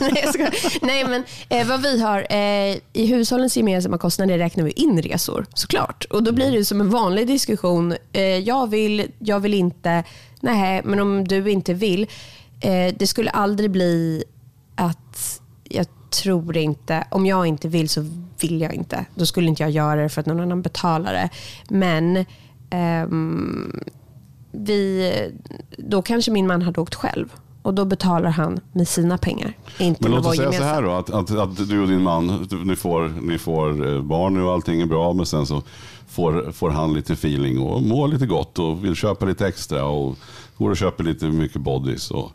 [SPEAKER 4] Nej, Nej men eh, vad vi har, eh, i hushållens gemensamma kostnader räknar vi in resor såklart. Och då blir det som en vanlig diskussion. Eh, jag vill, jag vill inte. Nej, men om du inte vill. Eh, det skulle aldrig bli att jag tror inte, om jag inte vill så vill jag inte. Då skulle inte jag göra det för att någon annan betalar det. Men ehm, vi, då kanske min man hade åkt själv och då betalar han med sina pengar. Inte
[SPEAKER 1] Men låt oss säga så här då, att, att, att, du och din man, ni får, ni får eh, barn och allting är bra, men sen så får, får han lite feeling och mår lite gott och vill köpa lite extra och går och köper lite mycket bodys och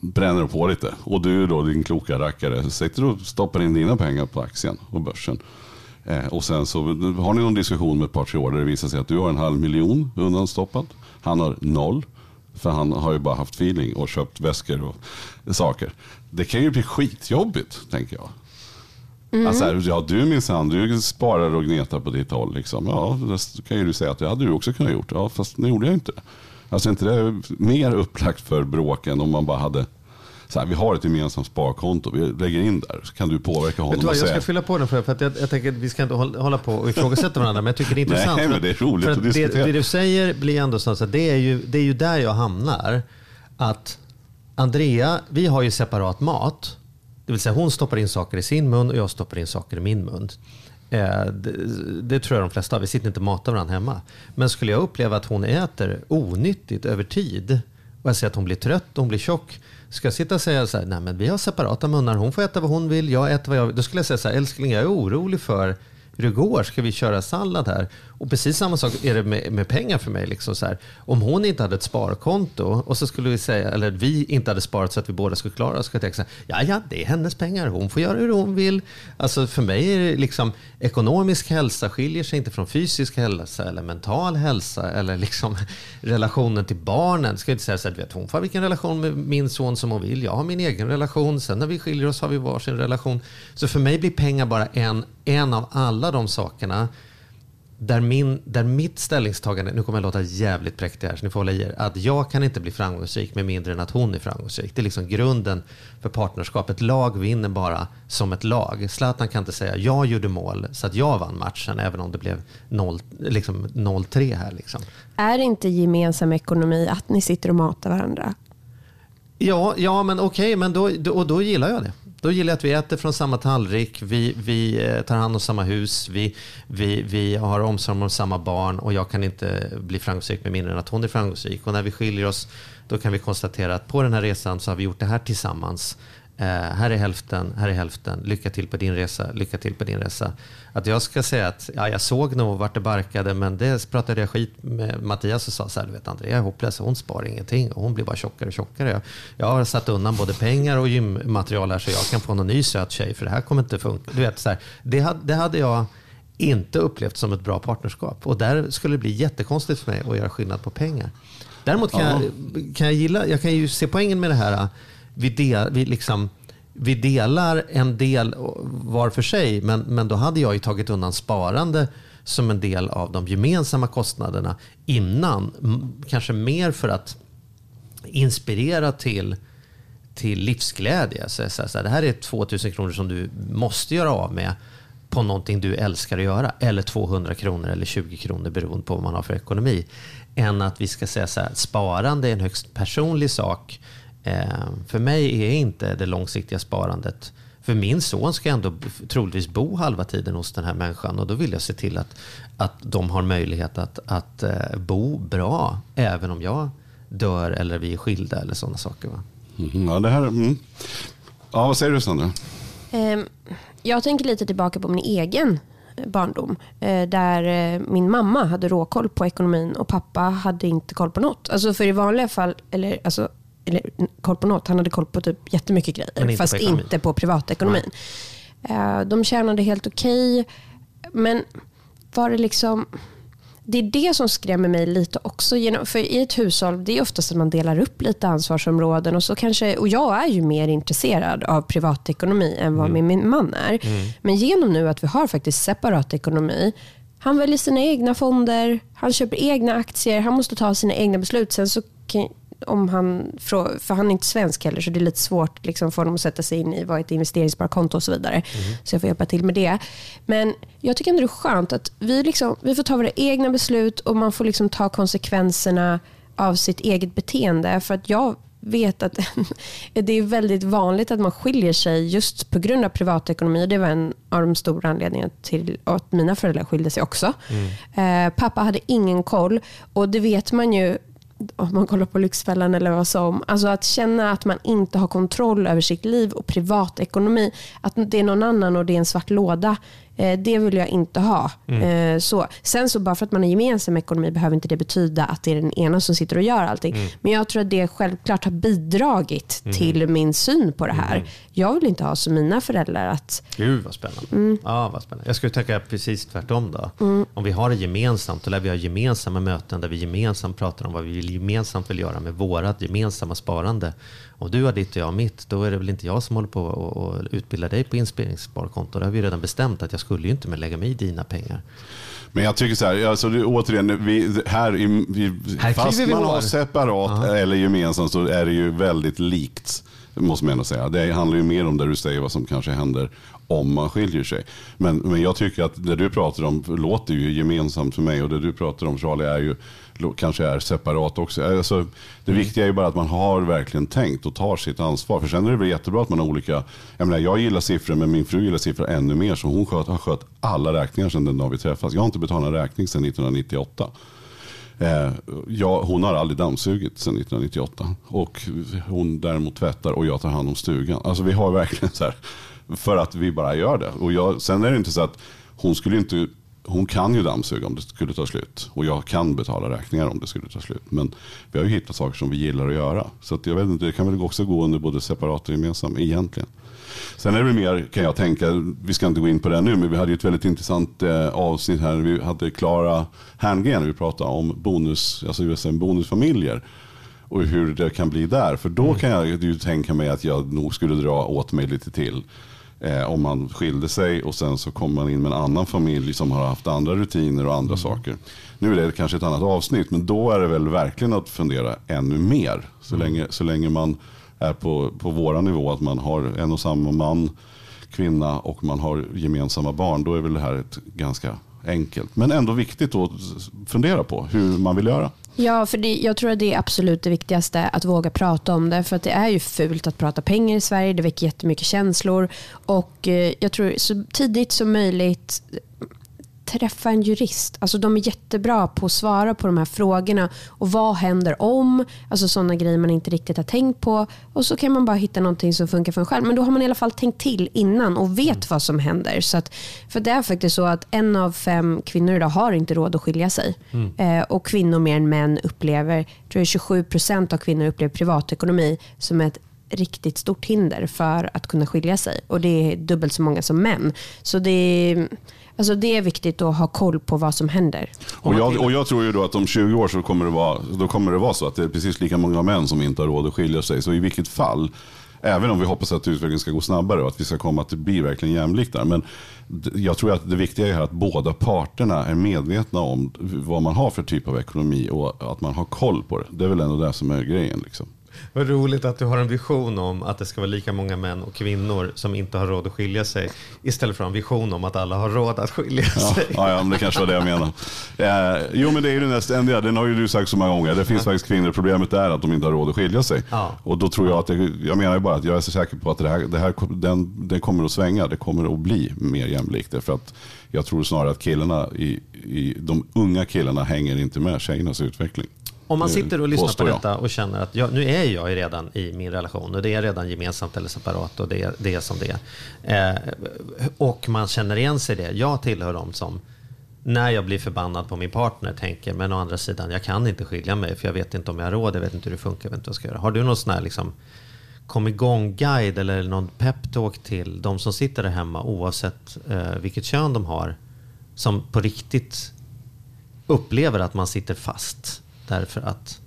[SPEAKER 1] bränner på lite. Och du då, din kloka rackare, sitter och stoppar in dina pengar på aktien och börsen. Eh, och sen så har ni någon diskussion med ett par tre år där det visar sig att du har en halv miljon undanstoppat. Han har noll. För han har ju bara haft feeling och köpt väskor och saker. Det kan ju bli skitjobbigt, tänker jag. Mm. Alltså, ja, du minsann, du sparar och gnetar på ditt håll. Liksom. Ja, det kan ju du säga att det hade du också kunnat gjort. Ja, fast nu gjorde jag inte det. Alltså inte det mer upplagt för bråk än om man bara hade så här, vi har ett gemensamt sparkonto, vi lägger in där, så kan du påverka honom. Vet du
[SPEAKER 3] vad, jag ska fylla på den för, för att jag, jag tänker att vi ska inte hålla på och ifrågasätta varandra, men jag tycker det är *laughs* intressant.
[SPEAKER 1] Nej, men det är roligt att
[SPEAKER 3] diskutera. Det, det, du säger blir ändå så att det är, ju, det är ju där jag hamnar. Att Andrea, vi har ju separat mat. Det vill säga hon stoppar in saker i sin mun och jag stoppar in saker i min mun. Eh, det, det, tror jag de flesta har. Vi sitter inte och matar varandra hemma. Men skulle jag uppleva att hon äter onyttigt över tid och jag ser att hon blir trött och hon blir tjock Ska jag sitta och säga så här, nej men vi har separata munnar, hon får äta vad hon vill, jag äter vad jag vill. Då skulle jag säga så här, älskling jag är orolig för hur det går. Ska vi köra sallad här? Och precis samma sak är det med, med pengar för mig. Liksom så här. Om hon inte hade ett sparkonto och så skulle vi säga, eller vi inte hade sparat så att vi båda skulle klara oss, skulle jag tänka så här, ja, ja, det är hennes pengar, hon får göra hur hon vill. Alltså för mig är det liksom, ekonomisk hälsa skiljer sig inte från fysisk hälsa eller mental hälsa eller liksom *laughs* relationen till barnen. Ska jag inte säga så här, vet, hon får vilken relation med min son som hon vill, jag har min egen relation, sen när vi skiljer oss har vi varsin relation. Så för mig blir pengar bara en, en av alla de sakerna där, min, där mitt ställningstagande, nu kommer jag låta jävligt präktig här så ni får hålla i er, att jag kan inte bli framgångsrik med mindre än att hon är framgångsrik. Det är liksom grunden för partnerskap. Ett lag vinner bara som ett lag. Zlatan kan inte säga jag gjorde mål så att jag vann matchen även om det blev 0-3 liksom här. Liksom.
[SPEAKER 4] Är det inte gemensam ekonomi att ni sitter och matar varandra?
[SPEAKER 3] Ja, ja men okej, okay, men då, då, och då gillar jag det. Då gillar jag att vi äter från samma tallrik, vi, vi eh, tar hand om samma hus, vi, vi, vi har omsorg om samma barn och jag kan inte bli framgångsrik med mindre än att hon är framgångsrik. Och när vi skiljer oss, då kan vi konstatera att på den här resan så har vi gjort det här tillsammans. Eh, här är hälften, här är hälften. Lycka till på din resa, lycka till på din resa. Att jag ska säga att ja, jag såg nog vart det barkade, men det pratade jag skit med Mattias och sa så här, du vet Andrea är hopplös, hon sparar ingenting och hon blir bara tjockare och tjockare. Jag, jag har satt undan både pengar och gymmaterial här så jag kan få någon ny söt tjej, för det här kommer inte funka. Du vet, så här, det, hade, det hade jag inte upplevt som ett bra partnerskap. Och där skulle det bli jättekonstigt för mig att göra skillnad på pengar. Däremot kan, ja. jag, kan jag gilla, jag kan ju se poängen med det här vi, del, vi, liksom, vi delar en del var för sig, men, men då hade jag ju tagit undan sparande som en del av de gemensamma kostnaderna innan. Kanske mer för att inspirera till, till livsglädje. Så, så, så, det här är 2000 kronor som du måste göra av med på någonting du älskar att göra. Eller 200 kronor eller 20 kronor beroende på vad man har för ekonomi. Än att vi ska säga så här, sparande är en högst personlig sak för mig är inte det långsiktiga sparandet för min son ska ändå troligtvis bo halva tiden hos den här människan och då vill jag se till att, att de har möjlighet att, att eh, bo bra även om jag dör eller vi är skilda eller sådana saker. Va?
[SPEAKER 1] Mm, ja, det här, mm. ja, vad säger du Sandra?
[SPEAKER 4] Ehm, jag tänker lite tillbaka på min egen barndom. Eh, där min mamma hade råkoll på ekonomin och pappa hade inte koll på något. Alltså för i vanliga fall, eller alltså eller koll på något, han hade koll på typ jättemycket grejer. Inte fast inte på privatekonomin. Uh, de tjänade helt okej. Okay, men var det liksom... Det är det som skrämmer mig lite också. För i ett hushåll, det är oftast att man delar upp lite ansvarsområden. Och, så kanske, och jag är ju mer intresserad av privatekonomi än vad mm. min man är. Mm. Men genom nu att vi har faktiskt separat ekonomi, han väljer sina egna fonder, han köper egna aktier, han måste ta sina egna beslut. Sen så om han, för han är inte svensk heller så det är lite svårt liksom för honom att sätta sig in i vad ett investeringssparkonto och så vidare. Mm. Så jag får hjälpa till med det. Men jag tycker ändå det är skönt att vi, liksom, vi får ta våra egna beslut och man får liksom ta konsekvenserna av sitt eget beteende. För att jag vet att *laughs* det är väldigt vanligt att man skiljer sig just på grund av privatekonomi. Det var en av de stora anledningarna till att mina föräldrar skilde sig också. Mm. Eh, pappa hade ingen koll och det vet man ju om man kollar på Lyxfällan eller vad som. Alltså att känna att man inte har kontroll över sitt liv och privatekonomi. Att det är någon annan och det är en svart låda. Eh, det vill jag inte ha. Mm. Eh, så. Sen så bara för att man har gemensam ekonomi behöver inte det betyda att det är den ena som sitter och gör allting. Mm. Men jag tror att det självklart har bidragit mm. till min syn på det här. Mm. Jag vill inte ha som mina föräldrar att...
[SPEAKER 3] Gud vad spännande. Mm. Ja, vad spännande. Jag skulle tänka precis tvärtom då. Mm. Om vi har det gemensamt, då lär vi ha gemensamma möten där vi gemensamt pratar om vad vi gemensamt vill göra med vårat gemensamma sparande. Om du har ditt och jag har mitt, då är det väl inte jag som håller på och, utbildar dig på inspelningssparkonto. Det har vi redan bestämt att jag skulle ju inte med lägga mig i dina pengar.
[SPEAKER 1] Men jag tycker så här, alltså, återigen, vi, här, i, vi, här fast man har separat Aha. eller gemensamt så är det ju väldigt likt. Måste man ändå säga. Det handlar ju mer om det du säger, vad som kanske händer om man skiljer sig. Men, men jag tycker att det du pratar om låter ju gemensamt för mig och det du pratar om Charlie är ju kanske är separat också. Alltså, det mm. viktiga är ju bara att man har verkligen tänkt och tar sitt ansvar. För sen är det väl jättebra att man har olika, jag menar jag gillar siffror men min fru gillar siffror ännu mer så hon sköt, har skött alla räkningar sedan den dag vi träffas. Jag har inte betalat en räkning sedan 1998. Eh, hon har aldrig dammsugit sedan 1998 och hon däremot tvättar och jag tar hand om stugan. Alltså vi har verkligen så här, för att vi bara gör det. Och jag, sen är det inte så att hon skulle inte hon kan ju dammsuga om det skulle ta slut. Och jag kan betala räkningar om det skulle ta slut. Men vi har ju hittat saker som vi gillar att göra. Så att jag vet inte, det kan väl också gå under både separat och gemensam egentligen. Sen är det mer, kan jag tänka, vi ska inte gå in på det nu, men vi hade ju ett väldigt intressant eh, avsnitt här. Vi hade Klara Herngren, vi pratade om bonus, alltså bonusfamiljer och hur det kan bli där. För då kan jag ju tänka mig att jag nog skulle dra åt mig lite till. Eh, om man skilde sig och sen så kommer man in med en annan familj som har haft andra rutiner och andra mm. saker. Nu är det kanske ett annat avsnitt, men då är det väl verkligen att fundera ännu mer. Så, mm. länge, så länge man är på, på våra nivå, att man har en och samma man, kvinna och man har gemensamma barn, då är väl det här ett ganska enkelt, men ändå viktigt att fundera på hur man vill göra.
[SPEAKER 4] Ja, för det, jag tror att det är absolut det viktigaste, att våga prata om det. För att det är ju fult att prata pengar i Sverige, det väcker jättemycket känslor. Och eh, jag tror så tidigt som möjligt träffa en jurist. Alltså de är jättebra på att svara på de här frågorna. Och vad händer om? Alltså sådana grejer man inte riktigt har tänkt på. Och så kan man bara hitta någonting som funkar för en själv. Men då har man i alla fall tänkt till innan och vet mm. vad som händer. Så att, för det är faktiskt så att en av fem kvinnor idag har inte råd att skilja sig. Mm. Eh, och kvinnor mer än män upplever, tror jag 27 procent av kvinnor upplever privatekonomi som ett riktigt stort hinder för att kunna skilja sig. Och det är dubbelt så många som män. Så det är Alltså det är viktigt att ha koll på vad som händer.
[SPEAKER 1] Och jag, och jag tror ju då att om 20 år så kommer det vara, då kommer det vara så att det är precis lika många män som inte har råd att skilja sig. Så i vilket fall, även om vi hoppas att utvecklingen ska gå snabbare och att vi ska komma att det blir verkligen jämlikt där. Men jag tror att det viktiga är att båda parterna är medvetna om vad man har för typ av ekonomi och att man har koll på det. Det är väl ändå det som är grejen. Liksom.
[SPEAKER 3] Vad roligt att du har en vision om att det ska vara lika många män och kvinnor som inte har råd att skilja sig. Istället för en vision om att alla har råd att skilja sig.
[SPEAKER 1] Ja, ja det kanske var det jag menade. Eh, jo, men det är ju det ständiga. Den har ju du sagt så många gånger. Det finns ja. faktiskt kvinnor. Problemet är att de inte har råd att skilja sig. Ja. Och då tror jag att, det, jag menar ju bara att jag är så säker på att det här, det här den, den kommer att svänga. Det kommer att bli mer jämlikt. För att jag tror snarare att killarna, i, i, de unga killarna hänger inte med tjejernas utveckling.
[SPEAKER 3] Om man sitter och lyssnar på detta och känner att jag, nu är jag redan i min relation och det är redan gemensamt eller separat och det är, det är som det är. Eh, och man känner igen sig i det. Jag tillhör dem som när jag blir förbannad på min partner tänker, men å andra sidan, jag kan inte skilja mig för jag vet inte om jag har råd, jag vet inte hur det funkar, jag vet inte vad jag ska göra. Har du någon sån här liksom, kom igång-guide eller någon peptalk till de som sitter där hemma oavsett eh, vilket kön de har, som på riktigt upplever att man sitter fast Därför att?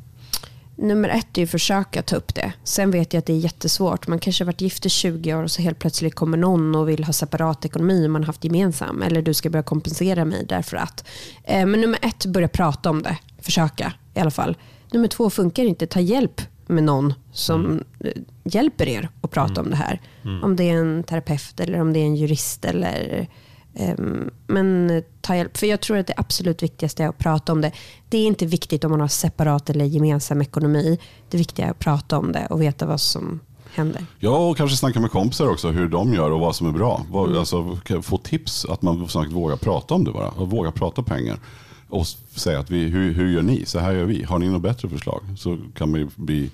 [SPEAKER 4] Nummer ett är att försöka ta upp det. Sen vet jag att det är jättesvårt. Man kanske har varit gift i 20 år och så helt plötsligt kommer någon och vill ha separat ekonomi och man har haft gemensam. Eller du ska börja kompensera mig därför att. Eh, men nummer ett, börja prata om det. Försöka i alla fall. Nummer två, funkar inte. Ta hjälp med någon som mm. Eh, hjälper er att prata mm. om det här. Mm. Om det är en terapeut eller om det är en jurist eller men ta hjälp. För jag tror att det absolut viktigaste är att prata om det. Det är inte viktigt om man har separat eller gemensam ekonomi. Det viktiga är att prata om det och veta vad som händer.
[SPEAKER 1] Ja, och kanske snacka med kompisar också hur de gör och vad som är bra. Mm. Alltså, få tips, att man vågar prata om det bara. Och våga prata pengar. Och säga att vi, hur, hur gör ni? Så här gör vi. Har ni något bättre förslag? Så kan man bli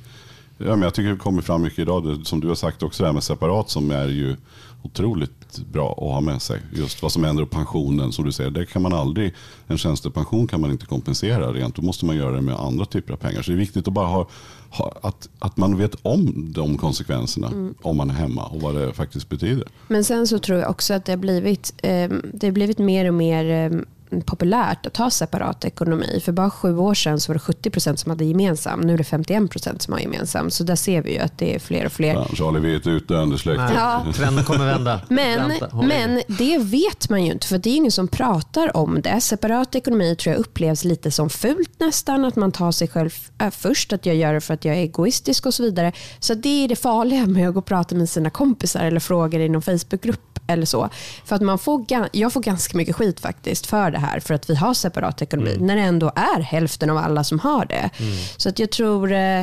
[SPEAKER 1] Ja, men jag tycker det kommer fram mycket idag, som du har sagt också, det här med separat som är ju otroligt bra att ha med sig. Just vad som händer på pensionen, som du säger, det kan man aldrig, en tjänstepension kan man inte kompensera rent. Då måste man göra det med andra typer av pengar. Så det är viktigt att bara ha, ha att, att man vet om de konsekvenserna mm. om man är hemma och vad det faktiskt betyder.
[SPEAKER 4] Men sen så tror jag också att det har blivit, eh, det har blivit mer och mer eh, populärt att ha separat ekonomi. För bara sju år sedan så var det 70 procent som hade gemensam. Nu är det 51 procent som har gemensam. Så där ser vi ju att det är fler och fler.
[SPEAKER 1] Ja, Charlie, vi är ett utdöende släkte.
[SPEAKER 3] Ja. *laughs* Trenden kommer vända.
[SPEAKER 4] Men, men det vet man ju inte. För det är ingen som pratar om det. Separat ekonomi tror jag upplevs lite som fult nästan. Att man tar sig själv äh, först. Att jag gör det för att jag är egoistisk och så vidare. Så det är det farliga med att gå och prata med sina kompisar eller fråga i någon Facebookgrupp eller så. För att man får, jag får ganska mycket skit faktiskt för det här för att vi har separat ekonomi mm. när det ändå är hälften av alla som har det. Mm. Så att jag tror eh,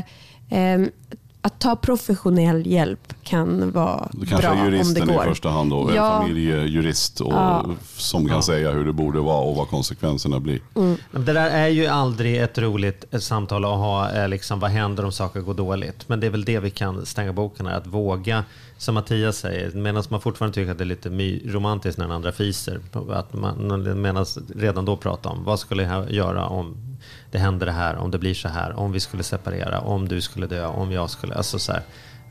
[SPEAKER 4] eh, att ta professionell hjälp kan vara
[SPEAKER 1] Det kanske
[SPEAKER 4] bra om det
[SPEAKER 1] juristen i
[SPEAKER 4] går.
[SPEAKER 1] första hand då,
[SPEAKER 4] Ja.
[SPEAKER 1] en familjejurist och,
[SPEAKER 4] Ja.
[SPEAKER 1] som kan säga hur det borde vara och vad konsekvenserna blir.
[SPEAKER 3] Det där är ju aldrig ett roligt eh, samtal att ha, eh, liksom, vad händer om saker går dåligt? Men det är väl det vi kan stänga boken här, att våga, som Mattias säger, medan man fortfarande tycker att det är lite romantiskt när den andra fiser, att man medan redan då prata om vad skulle jag göra om det händer det här, om det blir så här, om vi skulle separera, om du skulle dö, om jag skulle, alltså så här,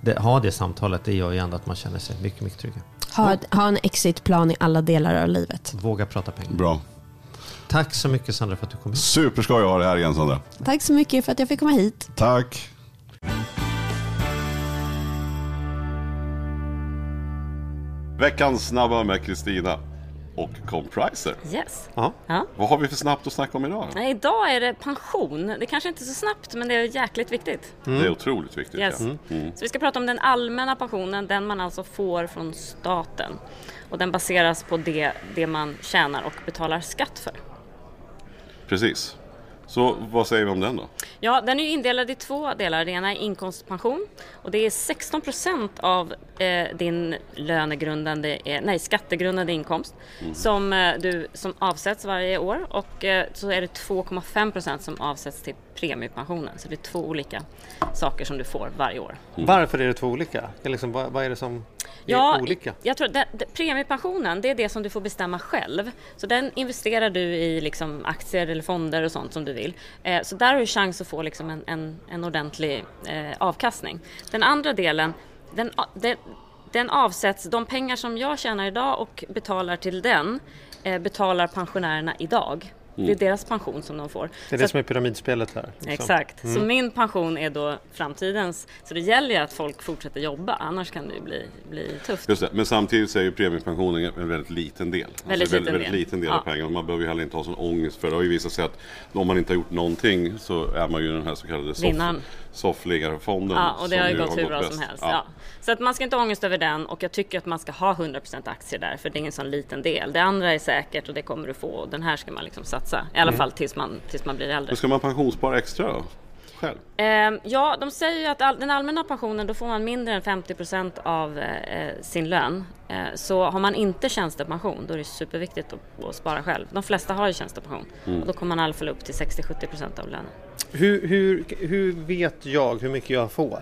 [SPEAKER 3] det, ha det samtalet, det gör ju ändå att man känner sig mycket, mycket tryggare.
[SPEAKER 4] Ha, ha en exitplan i alla delar av livet.
[SPEAKER 3] Våga prata pengar.
[SPEAKER 1] Bra.
[SPEAKER 3] Tack så mycket Sandra för att du kom hit.
[SPEAKER 1] Superskoj att ha dig här igen Sandra.
[SPEAKER 4] Tack så mycket för att jag fick komma hit.
[SPEAKER 1] Tack. Veckans snabba med Kristina och Compriser.
[SPEAKER 5] Yes.
[SPEAKER 3] Ja.
[SPEAKER 5] Ja.
[SPEAKER 1] Vad har vi för snabbt att snacka om idag?
[SPEAKER 5] Idag är det pension. Det kanske inte är så snabbt, men det är jäkligt viktigt.
[SPEAKER 1] Det är otroligt viktigt.
[SPEAKER 5] Yes.
[SPEAKER 1] Ja. Mm.
[SPEAKER 5] Så vi ska prata om den allmänna pensionen, den man alltså får från staten. Och den baseras på det, det man tjänar och betalar skatt för.
[SPEAKER 1] Precis. Så vad säger vi om den då?
[SPEAKER 5] Ja, den är indelad i två delar. Det ena är inkomstpension och det är 16 procent av eh, din lönegrundande, eh, nej skattegrundande inkomst som, eh, du, som avsätts varje år och eh, så är det 2,5 procent som avsätts till premiepensionen. Så det är två olika saker som du får varje år.
[SPEAKER 3] Varför är det två olika? Det är Liksom, vad, vad är det som är olika?
[SPEAKER 5] Jag tror det, det, premiepensionen det är det som du får bestämma själv. Så den investerar du i liksom aktier eller fonder och sånt som du vill. Eh, så där har du chans att få liksom en, en, en ordentlig eh, avkastning. Den andra delen, den, den, den avsätts, de pengar som jag tjänar idag och betalar till den eh, betalar pensionärerna idag. Det är deras pension som de får.
[SPEAKER 3] Mm. Det är
[SPEAKER 5] Så
[SPEAKER 3] det som är pyramidspelet här. liksom.
[SPEAKER 5] Exakt, så min pension är då framtidens. Så det gäller ju att folk fortsätter jobba, annars kan det ju bli, bli tufft.
[SPEAKER 1] Just det. Men samtidigt så är ju premiepensionen en väldigt liten del.
[SPEAKER 5] Väldigt
[SPEAKER 1] en
[SPEAKER 5] liten
[SPEAKER 1] väldigt
[SPEAKER 5] del.
[SPEAKER 1] liten del
[SPEAKER 5] Ja.
[SPEAKER 1] av pengarna. Man behöver ju heller inte ha sån ångest för det har ju visat sig att om man inte har gjort någonting så är man ju den här så kallade soff, soffliggarfonden.
[SPEAKER 5] Ja, och det har ju gått hur bra
[SPEAKER 1] bäst.
[SPEAKER 5] som helst. Ja. Så att man ska inte ha ångest över den och jag tycker att man ska ha 100% aktier där för det är ingen sån liten del. Det andra är säkert och det kommer du få och den här ska man liksom satsa. I alla fall tills man, tills man blir äldre.
[SPEAKER 1] Men ska man pensionsspara extra då? Själv?
[SPEAKER 5] Ehm, ja, de säger ju att all, den allmänna pensionen då får man mindre än 50% av eh, sin lön. Eh, så har man inte tjänstepension då är det superviktigt att, att spara själv. De flesta har ju tjänstepension och då kommer man i alla fall upp till 60-70% av lönen.
[SPEAKER 3] Hur, hur, hur vet jag hur mycket jag får?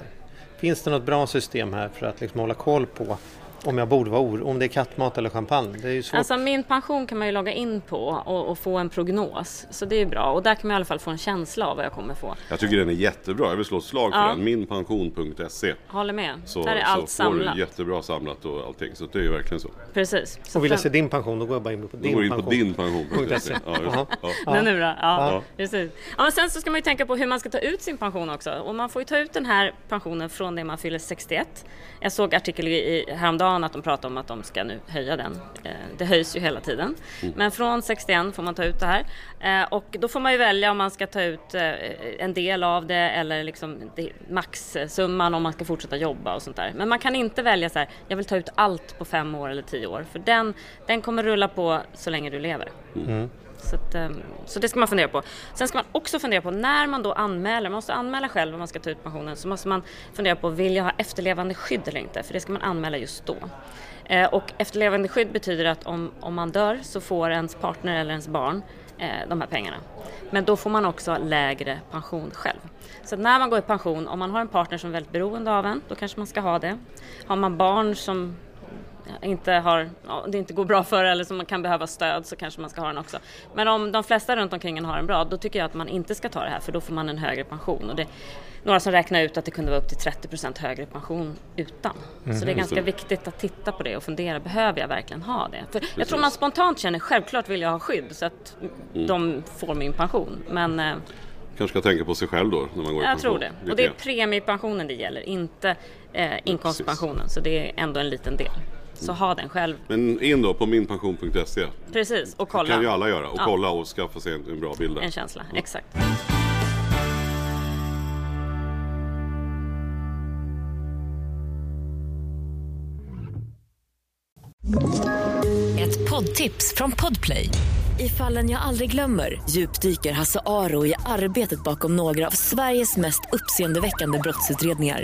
[SPEAKER 3] Finns det något bra system här för att liksom hålla koll på om jag borde vara oro, om det är kattmat eller champagne? Det är ju svårt.
[SPEAKER 5] Alltså min pension kan man ju logga in på och, och få en prognos. Så det är ju bra och där kan man i alla fall få en känsla av vad jag kommer få.
[SPEAKER 1] Jag tycker den är jättebra. Jag vill slå ett slag för
[SPEAKER 5] Ja.
[SPEAKER 1] den. Minpension.se.
[SPEAKER 5] Håller med.
[SPEAKER 1] Så,
[SPEAKER 5] där är
[SPEAKER 1] så
[SPEAKER 5] allt
[SPEAKER 1] får
[SPEAKER 5] samlat.
[SPEAKER 1] du jättebra samlat och allting. Så det är ju verkligen så.
[SPEAKER 5] Precis. Så
[SPEAKER 3] och vill jag se din pension då går jag bara in på
[SPEAKER 1] Då
[SPEAKER 3] din
[SPEAKER 1] går du in på
[SPEAKER 3] pension.
[SPEAKER 1] dinpension.se. Ja, ja.
[SPEAKER 5] Den är bra. Ja,
[SPEAKER 1] Ja.
[SPEAKER 5] Precis. Ja, men sen så ska man ju tänka på hur man ska ta ut sin pension också. Och man får ju ta ut den här pensionen från det man fyller 61. Jag såg artikel i, i, häromdagen att de pratade om att de ska nu höja den. Eh, det höjs ju hela tiden. Men från 61 får man ta ut det här. Eh, och då får man ju välja om man ska ta ut eh, en del av det eller liksom maxsumman om man ska fortsätta jobba och sånt där. Men man kan inte välja så här, jag vill ta ut allt på fem år eller tio år. För den, den kommer rulla på så länge du lever. Så, att, ehm, så det ska man fundera på. Sen ska man också fundera på när man då anmäler, man måste anmäla själv om man ska ta ut pensionen, så måste man fundera på vill jag ha efterlevande skydd eller inte? För det ska man anmäla just då. Eh, och efterlevande skydd betyder att om, om man dör så får ens partner eller ens barn eh, de här pengarna. Men då får man också lägre pension själv. Så när man går i pension, om man har en partner som är väldigt beroende av en, då kanske man ska ha det. Har man barn som inte har, det inte går bra för eller som man kan behöva stöd så kanske man ska ha den också. Men om de flesta runt omkring en har en bra, då tycker jag att man inte ska ta det här för då får man en högre pension. Och det, några som räknar ut att det kunde vara upp till 30% högre pension utan. Så det är ganska viktigt att titta på det och fundera, behöver jag verkligen ha det? För jag tror man spontant känner, självklart vill jag ha skydd så att de får min pension. Men eh,
[SPEAKER 1] Kanske ska tänka på sig själv då när man går i
[SPEAKER 5] jag
[SPEAKER 1] pension.
[SPEAKER 5] tror det. Och det är premiepensionen det gäller, inte eh, inkomstpensionen. Så det är ändå en liten del. Så ha den själv.
[SPEAKER 1] Men in då på minpension.se.
[SPEAKER 5] Precis, och
[SPEAKER 1] Det kan ju
[SPEAKER 5] kolla.
[SPEAKER 1] alla göra. Och
[SPEAKER 5] Ja.
[SPEAKER 1] kolla och skaffa sig en, en bra bild där.
[SPEAKER 5] En känsla, exakt.
[SPEAKER 6] Ett poddtips från Podplay. I fallen jag aldrig glömmer djupdyker Hasse Aro i arbetet bakom några av Sveriges mest uppseendeväckande brottsutredningar.